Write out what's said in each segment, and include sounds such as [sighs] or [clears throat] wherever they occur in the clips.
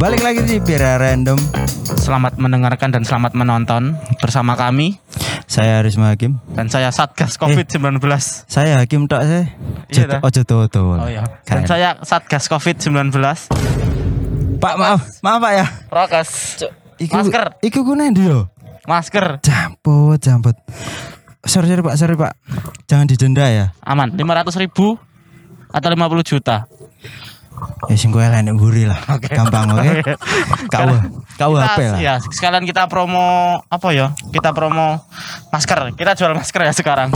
Balik lagi di Pira Random. Selamat mendengarkan dan selamat menonton bersama kami Saya Arisma Hakim. dan saya Satgas COVID-19. Saya Hakim tok saya. Iya. Ojo tuh Oh iya. Dan saya Satgas COVID-19. Pak maaf, maaf Pak ya. Prokes. Iku, Masker. Iku ku ndi yo? Masker Jamput, jamput. Sorry, sorry Pak, sorry Pak. Jangan didenda ya. aman 500 ribu atau 50 juta. Ya sing kowe enak mburi lah. Gampang oke. [laughs] Kau kau Kita- HP lah. Ya, sekalian kita promo apa ya? Kita promo masker. Kita jual masker ya sekarang.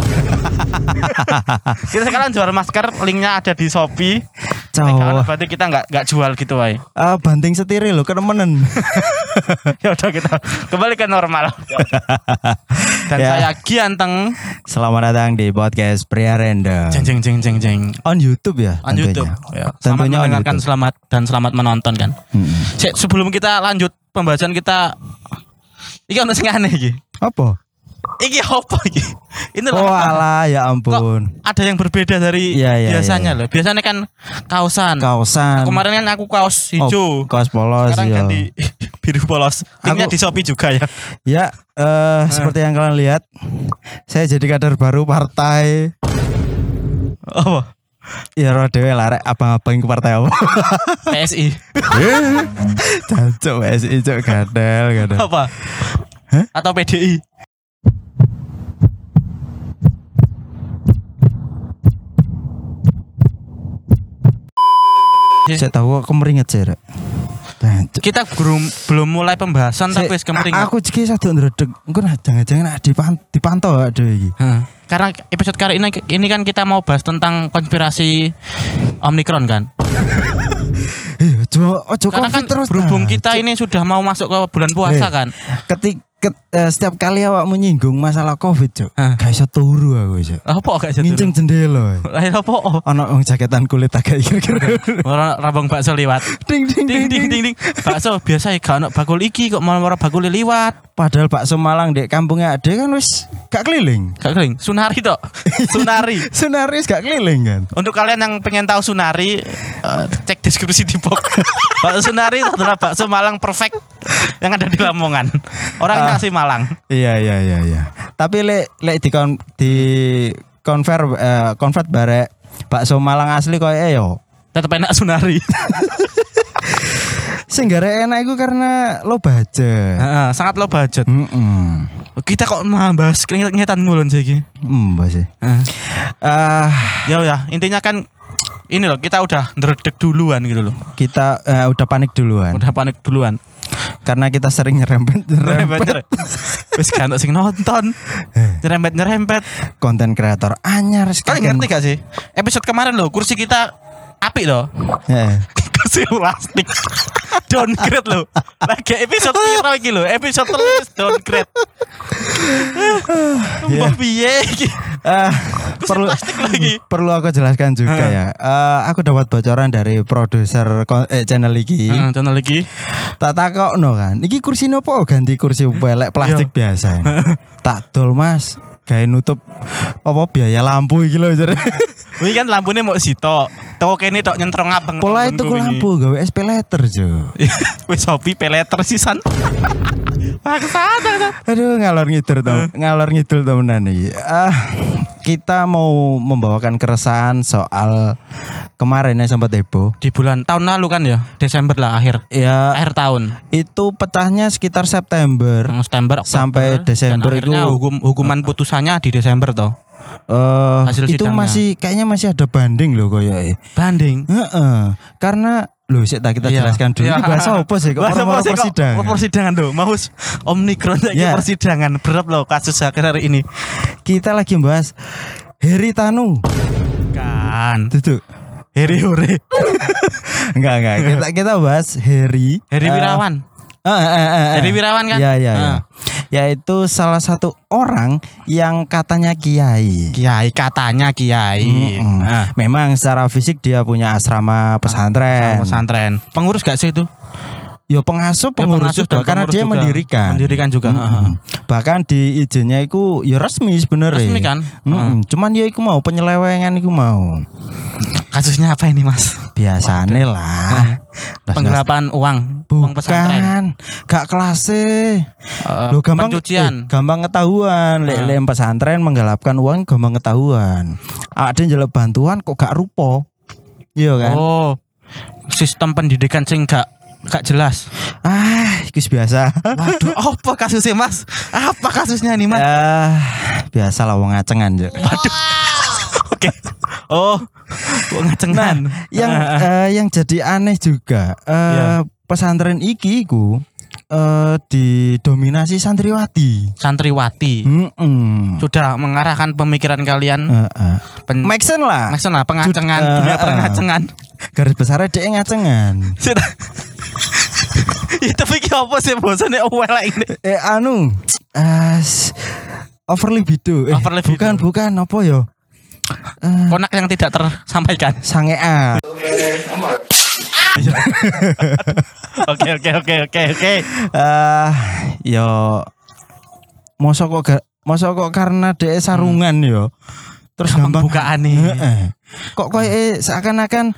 [laughs] kita sekarang jual masker, linknya ada di Shopee. Cowok. Kalau berarti kita nggak nggak jual gitu, Wai. Ah, banting setiri lo kenemenen. [laughs] ya udah kita kembali ke normal. [laughs] Dan Ya. saya Gianteng. Selamat datang di podcast Pria Random. Jeng jeng jeng jeng jeng. On YouTube ya? On tentunya. YouTube. Ya. Selamat Tentunya on mendengarkan, YouTube. selamat dan selamat menonton kan. Sik, sebelum kita lanjut pembahasan kita Iki ono sing aneh iki. Apa? Iki apa iki? Ini Oh alah ya Kok ampun. ada yang berbeda dari Iya, iya, biasanya iya. loh. Biasanya kan kaosan. Kaosan. Kemarin kan aku kaos hijau. Oh, kaos polos Sekarang ya. ganti [laughs] biru polos. Aku- di Shopee juga ya. Ya, eh seperti yang kalian lihat, saya jadi kader baru partai. Apa? Ya roh dewe larek abang-abang ke partai apa? [laughs] PSI. [laughs] Jancuk SI cuk gadel gadel. apa? Atau PDI? Saya tahu aku meringet sih, Rek. Kita belum belum mulai pembahasan tapi wis. Aku iki satu ndredeg. Engko nah jangan-jangan nak dipan dipantau ada iki. Karena episode kali ini ini kan kita mau bahas tentang konspirasi Omikron kan. [laughs] Ojo ojo Karena kan terus. berhubung nah. kita ini sudah mau masuk ke bulan puasa Eh. kan. ketik ket- eh, setiap kali awak menyinggung masalah covid. Hah. Gak iso turu aku, Cuk. Apa gak jadi? Nginceng jendela. Lah apa? Ono wong jaketan kulit agak kira-kira. [laughs] Orang rabang bakso liwat. ding ding Ding ding ding ding. Bakso biasa ya gak ono bakul iki kok malah ora bakul liwat. Padahal bakso Malang dek kampungnya ada kan wis gak keliling. Gak kering. Sunari tok. [laughs] Sunari. Sunaris gak keliling kan. Untuk kalian yang pengen tahu Sunari, eh, cek deskripsi di box. [laughs] bakso Sunari adalah bakso Malang perfect yang ada di Lamongan. Orangnya asli Malang. Iya iya iya iya. Tapi lek lek di kon di convert eh, convert bare bakso Malang asli koyo e yo. Tetap enak Sunari. [laughs] Sing enak iku karena lo budget. Heeh, sangat low budget. Heeh. Kita kok bahas keringetan ngulon sih iki. Hmm, sih. Heeh. Ya ya, intinya kan ini loh, kita udah ndredeg duluan gitu loh. kita eh, udah panik duluan Udah panik duluan. Karena kita sering nyerempet nyerempet Nyerempet. Wis gak ono sing nonton. Nyerempet-nyerempet. konten kreator anyar Kalian sekalian. ngerti gak sih? Episode kemarin loh, kursi kita apik loh. Eh, kursi plastik. [laughs] downgrade loh. Lagi episode piro iki lho? Episode terus downgrade. [sighs] Mbah piye iki? ah, perlu plastik lagi. perlu aku jelaskan juga ya. Eh, aku dapat bocoran dari produser eh, channel iki. Heeh, channel iki. Tak takokno kan. Iki kursi nopo ganti kursi pelek [laughs] plastik biasa. [laughs] tak dol Mas. Kayak nutup apa biaya lampu iki lho jare. Ini [laughs] kan lampunya mau sito. Toko kene tok nyentrong abang. Pola itu ku lampu gawe SP letter jo. [laughs] Wis hobi peleter sisan. [laughs] Bangsat, bangsat. Aduh ngalor ngidul tuh, ngalor ngidul temenan iki. Ah, kita mau membawakan keresahan soal kemarin yang sempat heboh. Di bulan tahun lalu kan ya, Desember lah akhir. Ya Akhir tahun. itu petahnya sekitar September. September Oktober, Sampai Desember dan itu- hukum hukuman putusannya di Desember toh. Hasil itu sidangnya. masih kayaknya masih ada banding loh koyo Banding. Heeh. Karena loh sih tak kita Iya. jelaskan dulu Iya. ini bahasa apa sih kok Bahasa apa sih persidangan. Persidangan tuh. Mau Omikron lagi Ya. persidangan. Berat loh kasus akhir hari ini. Kita lagi bahas Heri Tanu. Kan. Tuh. Heri Hore. [laughs] enggak enggak. Kita kita bahas Heri. Heri eh, Wirawan. Eh, eh, eh, eh. Heri Wirawan kan? Ya, ya, ya. Ah. Yaitu salah satu orang yang katanya kiai. Kiai katanya kiai. Mm-mm. Nah, Memang secara fisik dia punya asrama pesantren. pesantren. Pengurus gak sih itu? Ya pengasuh Ya, pengurus pengasuh juga karena dia juga. mendirikan. Mendirikan juga. Mm-mm. heeh. Bahkan di izinnya itu ya resmi sebenarnya. Resmi kan? Mm-mm. Cuman ya iku mau penyelewengan iku mau. Kasusnya apa ini mas? Biasane lah. Las- Penggelapan uang, uang pesantren. Bukan, gak kelas Eh, Lo gampang pencucian. eh, gampang ketahuan. Lek Ah. lek pesantren menggelapkan uang gampang ketahuan. Ada yang bantuan kok gak rupo. Iya kan? Oh, sistem pendidikan sing gak gak jelas. Ah, itu biasa. Waduh, apa kasusnya mas? Apa kasusnya nih mas? Ah, biasa lah wong ngacengan Cuk. Oke. Oh, wong ngacengan. yang Ah, eh, yang jadi aneh juga eh, Iya. pesantren iki iku eh, didominasi santriwati. santriwati Mm-mm. sudah mengarahkan pemikiran kalian Eh, eh. pen Make sense lah. pengacengan, dunia eh, pengacengan. Garis besarnya dia ngacengan. [laughs] Ya tapi ki apa sih bosannya welek ini? [laughs] Eh anu s- over libido. Eh, Over libido. Bukan bukan apa yo? Eh, Konak yang tidak tersampaikan. sangean. [laughs] Oke oke oke oke oke. Eh yo mosok kok ga, mosok kok karena dia sarungan yo. Terus Gampang bukaan nih. Heeh. Kok koyo eh, seakan-akan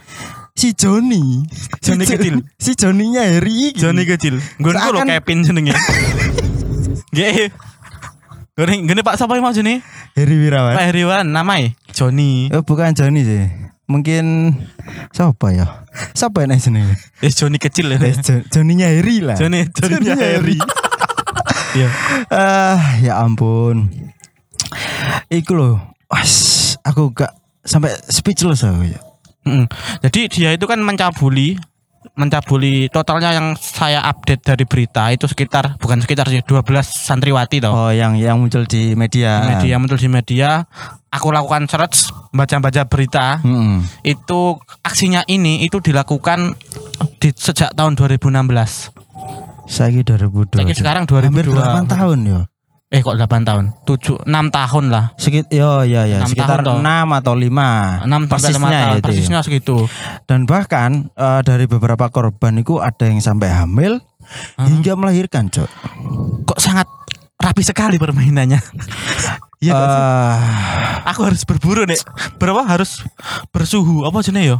si Joni. Joni Si kecil. Si Joninya Harry iki. Joni kecil. Gue lo Seakan- Kevin jenenge. Gak. Gue gue Pak siapa yang mau Joni? Harry Wirawan. Pak Heriwan namanya Joni. Oh, bukan Joni sih. Mungkin siapa ya? Siapa yang sini? Ya Joni kecil ya. Eh, Jo- Joninya Harry lah. Joni Joni Joninya Harry. [laughs] Iya. Ah, ya ampun. Iku loh. Was, aku gak sampai speechless aku ya. Mm. Jadi dia itu kan mencabuli mencabuli totalnya yang saya update dari berita itu sekitar bukan sekitar sih 12 santriwati toh. Oh, yang yang muncul di media. Media muncul di media, aku lakukan search baca-baca berita. Mm-mm. Itu aksinya ini itu dilakukan di sejak tahun 2016. Saiki 2002. Saiki sekarang Hampir 2002. 8 tahun yo. Eh kok 8 tahun? 7 6 tahun lah. Sekit yo ya ya Enam sekitar tahun, toh. 6 atau 5. 6 sampai 5 persisnya tahun. Persisnya segitu. Dan bahkan eh, dari beberapa korban itu ada yang sampai hamil hingga melahirkan, Cok. Kok sangat rapi sekali permainannya. [laughs] Iya sih? Eh, Aku harus berburu nih. Berapa harus bersuhu apa jenis yo?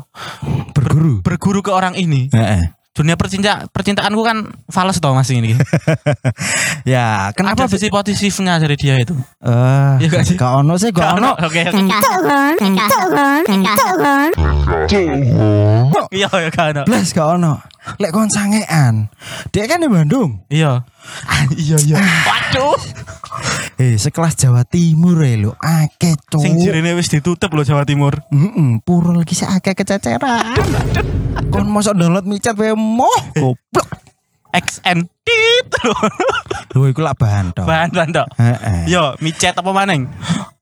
berguru. Berguru ke orang ini. Heeh. Dunia percinta percintaanku kan fals tau mas ini. [laughs] Ya, Kenapa kenapa sisi positifnya dari dia itu? Eh, Iya gak sih? gak ono sih, gak ono. Oke. oke. Iya ya gak ono. Blas gak ono. Lek kon sangean. Dia kan di Bandung. Iya. Ah, Iya iya. Waduh. Eh, sekelas Jawa Timur ya lo. Akeh, Cok. Sing jirine wis ditutup loh Jawa Timur. Heeh, puro lagi sih akeh kececeran. kon mosok download micat wae moh. Goblok. XN tit loh. [laughs] Lho iku lak bahan tok. Bahan bahan tok. Heeh. Yo, micet apa maneng?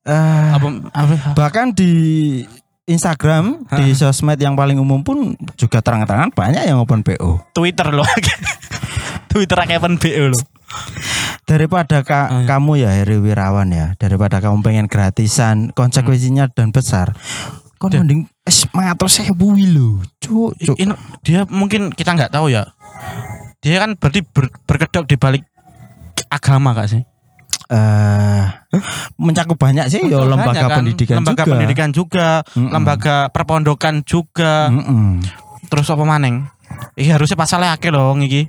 Eh, Apa apa? bahkan di Instagram di sosmed yang paling umum pun juga terang-terangan banyak yang open PO. Twitter loh. [laughs] Twitter Kevin BO loh. Daripada ka- Hmm. kamu ya Heri Wirawan ya, daripada kamu pengen gratisan, konsekuensinya dan besar. Kon Dan- mending es matur sewu lho. Cuk, cuk. Ini dia mungkin kita nggak tahu ya. Dia kan berarti ber- berkedok di balik agama gak sih? Eh, mencakup banyak sih ya lembaga kan? pendidikan lembaga juga. pendidikan juga, Mm-mm. lembaga perpondokan juga. Mm-mm. Terus apa maneng? Iya harusnya pasalnya akeh loh iki.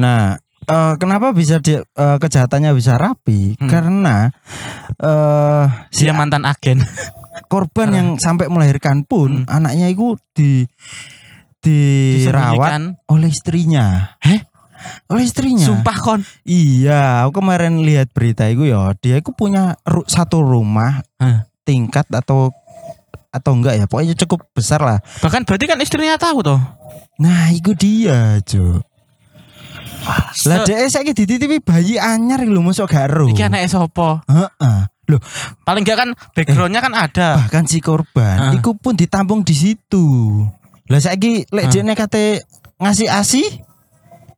Nah, eh, kenapa bisa dia eh, kejahatannya bisa rapi? Hmm. Karena eh si Dia mantan agen. [laughs] korban yang sampai melahirkan pun anaknya itu di dirawat oleh istrinya. Heh? Oleh istrinya. Sumpah kon. Iya, aku kemarin lihat berita itu ya, dia itu punya ru- satu rumah Hah. tingkat atau atau enggak ya, pokoknya cukup besar lah. Bahkan berarti kan istrinya tahu toh. Nah, itu dia, Jo. Lah dia saiki dititipi bayi anyar lho mosok gak ero. Iki anaknya sopo? Heeh. Loh, Paling enggak kan backgroundnya kan ada. bahkan si korban Ah. iku pun ditampung di situ. Lah saiki lek Ah. jene kate ngasih ASI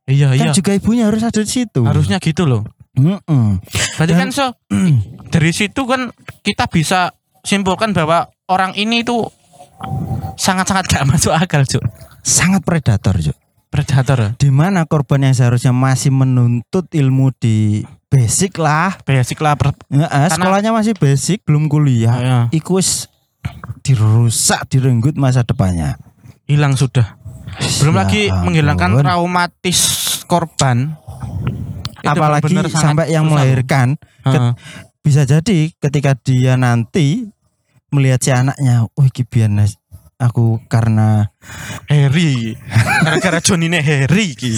Iya kan iya. juga ibunya harus ada di situ. Harusnya gitu loh. Heeh. Berarti Dan- kan so dari situ kan kita bisa simpulkan bahwa orang ini itu sangat-sangat gak masuk akal, Cuk. Sangat predator, Jo. predator. di mana korban yang seharusnya masih menuntut ilmu di basic lah Basic lah per- Heeh, sekolahnya masih basic belum kuliah iku wis dirusak direnggut masa depannya hilang sudah. Belum Ya lagi menghilangkan ampun. traumatis korban. Itu apalagi sampai yang melahirkan. Ket- bisa jadi ketika dia nanti melihat si anaknya oh Nas, aku karena Harry gara-gara Johnny [laughs] ini Harry ki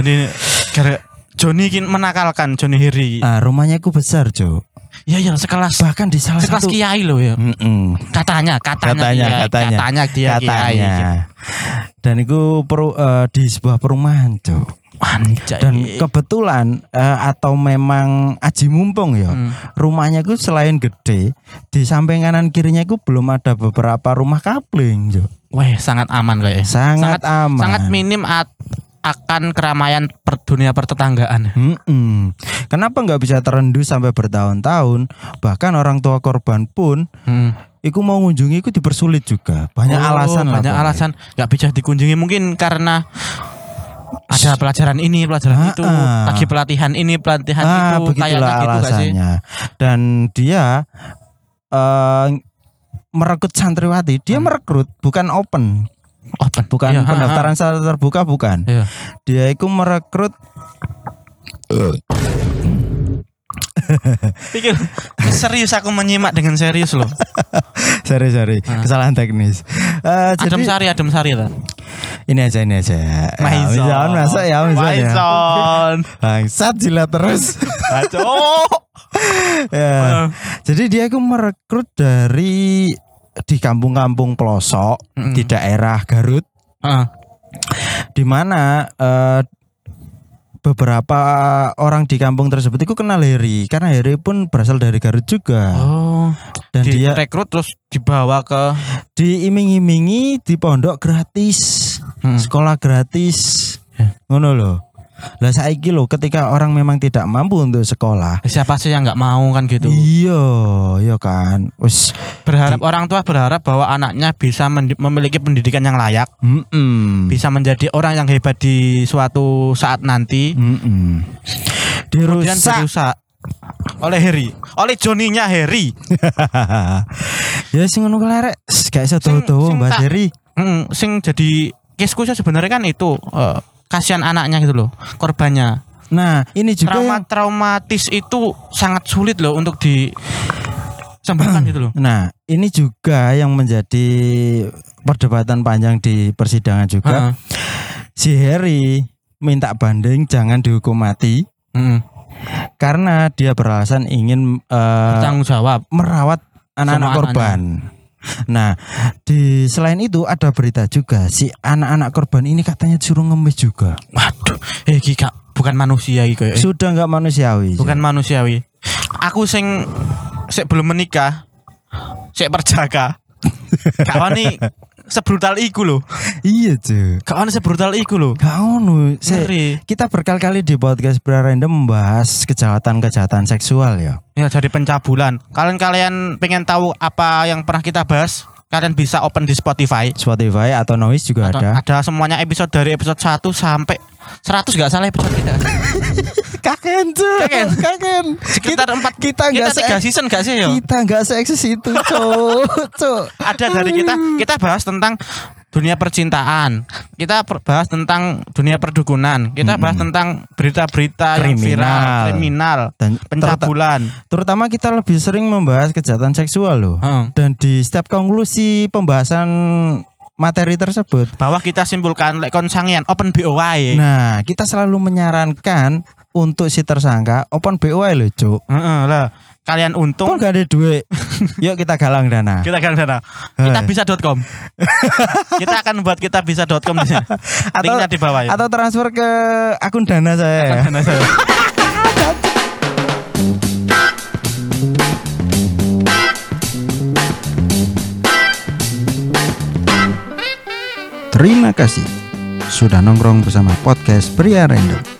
ini gara Johnny ki menakalkan Johnny Harry ah, rumahnya ku besar Jo ya ya sekelas. Bahkan di salah sekelas satu kiai loh ya. Mm-mm. katanya katanya katanya kiai, katanya. katanya dia kiai. Katanya. Dan itu peru, eh, di sebuah perumahan Jo Anjay. dan kebetulan eh, atau memang aji mumpung ya Hmm. rumahnya ku selain gede di samping kanan kirinya ku belum ada beberapa rumah kapling Jo Wah, sangat aman kayaknya. sangat, aman Sangat minim at- akan keramaian per dunia pertetanggaan. Mm-mm. Kenapa nggak bisa terendus sampai bertahun-tahun? Bahkan orang tua korban pun, Hmm. iku mau ngunjungi iku dipersulit juga. Banyak Oh, alasan lah banyak pokoknya. alasan nggak bisa dikunjungi mungkin karena ada pelajaran ini, pelajaran Ah, itu, ah. lagi pelatihan ini, pelatihan Ah, itu, kayaknya gitu sih? Dan dia eh merekrut santriwati, dia merekrut bukan open, Open. bukan Iya, ha, ha. pendaftaran secara terbuka bukan. Iya. Dia itu merekrut [laughs] Pikir serius aku menyimak dengan serius loh. [laughs] sorry sorry Ah. kesalahan teknis. Eh, Adem jadi Sari, Adem Sari lah. ini aja ini aja. Ya, Maison. Maison masuk ya Maison ya. [laughs] Bangsat jilat terus. Aduh. ya. Jadi dia itu merekrut dari di kampung-kampung pelosok Mm-mm. di daerah Garut Ah, di mana eh, beberapa orang di kampung tersebut itu kenal Heri karena Heri pun berasal dari Garut juga Oh, dan dia direkrut terus dibawa ke diiming-imingi di pondok gratis Hmm. sekolah gratis Ya. ngono loh lah saiki loh ketika orang memang tidak mampu untuk sekolah siapa sih yang nggak mau kan gitu. iya iya kan wis Berharap orang tua berharap bahwa anaknya bisa memiliki pendidikan yang layak, mm-mm. bisa menjadi orang yang hebat di suatu saat nanti. Mm-mm. Kemudian dirusak dirusak oleh Harry, oleh Johnny-nya Harry. [laughs] ya sing ngono kelerek gak iso tuh Mbak Deri Hmm, sing jadi kesku sebenarnya kan itu eh, kasihan anaknya gitu loh, korbannya. nah ini juga Trauma yang- traumatis itu sangat sulit loh untuk di sembuhkan [clears throat] gitu loh. nah ini juga yang menjadi perdebatan panjang di persidangan juga Heeh. si Harry minta banding jangan dihukum mati Hmm. karena dia beralasan ingin eh, Tanggung jawab. merawat anak-anak korban. Nah, di selain itu ada berita juga si anak-anak korban ini katanya disuruh ngemis juga. Waduh, eh Kak, bukan manusia iki koyo. Sudah nggak manusiawi. Bukan manusiawi. Aku sing sik belum menikah, sik perjaka. [laughs] Gak wani sebrutal iku loh. [laughs] Iya, cuy. Gak wani sebrutal iku loh. Gak ono. Kita berkali-kali di podcast Bra Random membahas kejahatan-kejahatan seksual ya. Ya jadi pencabulan. Kalian kalian pengen tahu apa yang pernah kita bahas? Kalian bisa open di Spotify. Spotify atau Noise juga Atau- ada. ada semuanya episode dari episode 1 sampai 100 gak salah episode kita. [laughs] Kaken, cuy. Kaken. Kaken. Sekitar empat kita nggak tiga se- season gak sih ya? Kita nggak se-eksis itu, cuk. [laughs] Cuk. ada dari kita kita bahas tentang dunia percintaan kita per- bahas tentang dunia perdukunan kita bahas tentang berita-berita yang viral Kriminal. kriminal Dan pencabulan terutama kita lebih sering membahas kejahatan seksual loh. Heeh. Dan di setiap konklusi pembahasan materi tersebut, bahwa kita simpulkan lek kon sangian open BOY nah kita selalu menyarankan untuk si tersangka open BOI loh, Cuk. Heeh, lah kalian Kok untung gak ada duit? [laughs] Yuk kita galang dana. kita kan sana kita bisa.com [laughs] kita akan buat kita bisa.com di sini linknya di bawah ya atau transfer ke akun dana saya. Karena saya- Terima kasih sudah nongkrong bersama podcast Pria Random.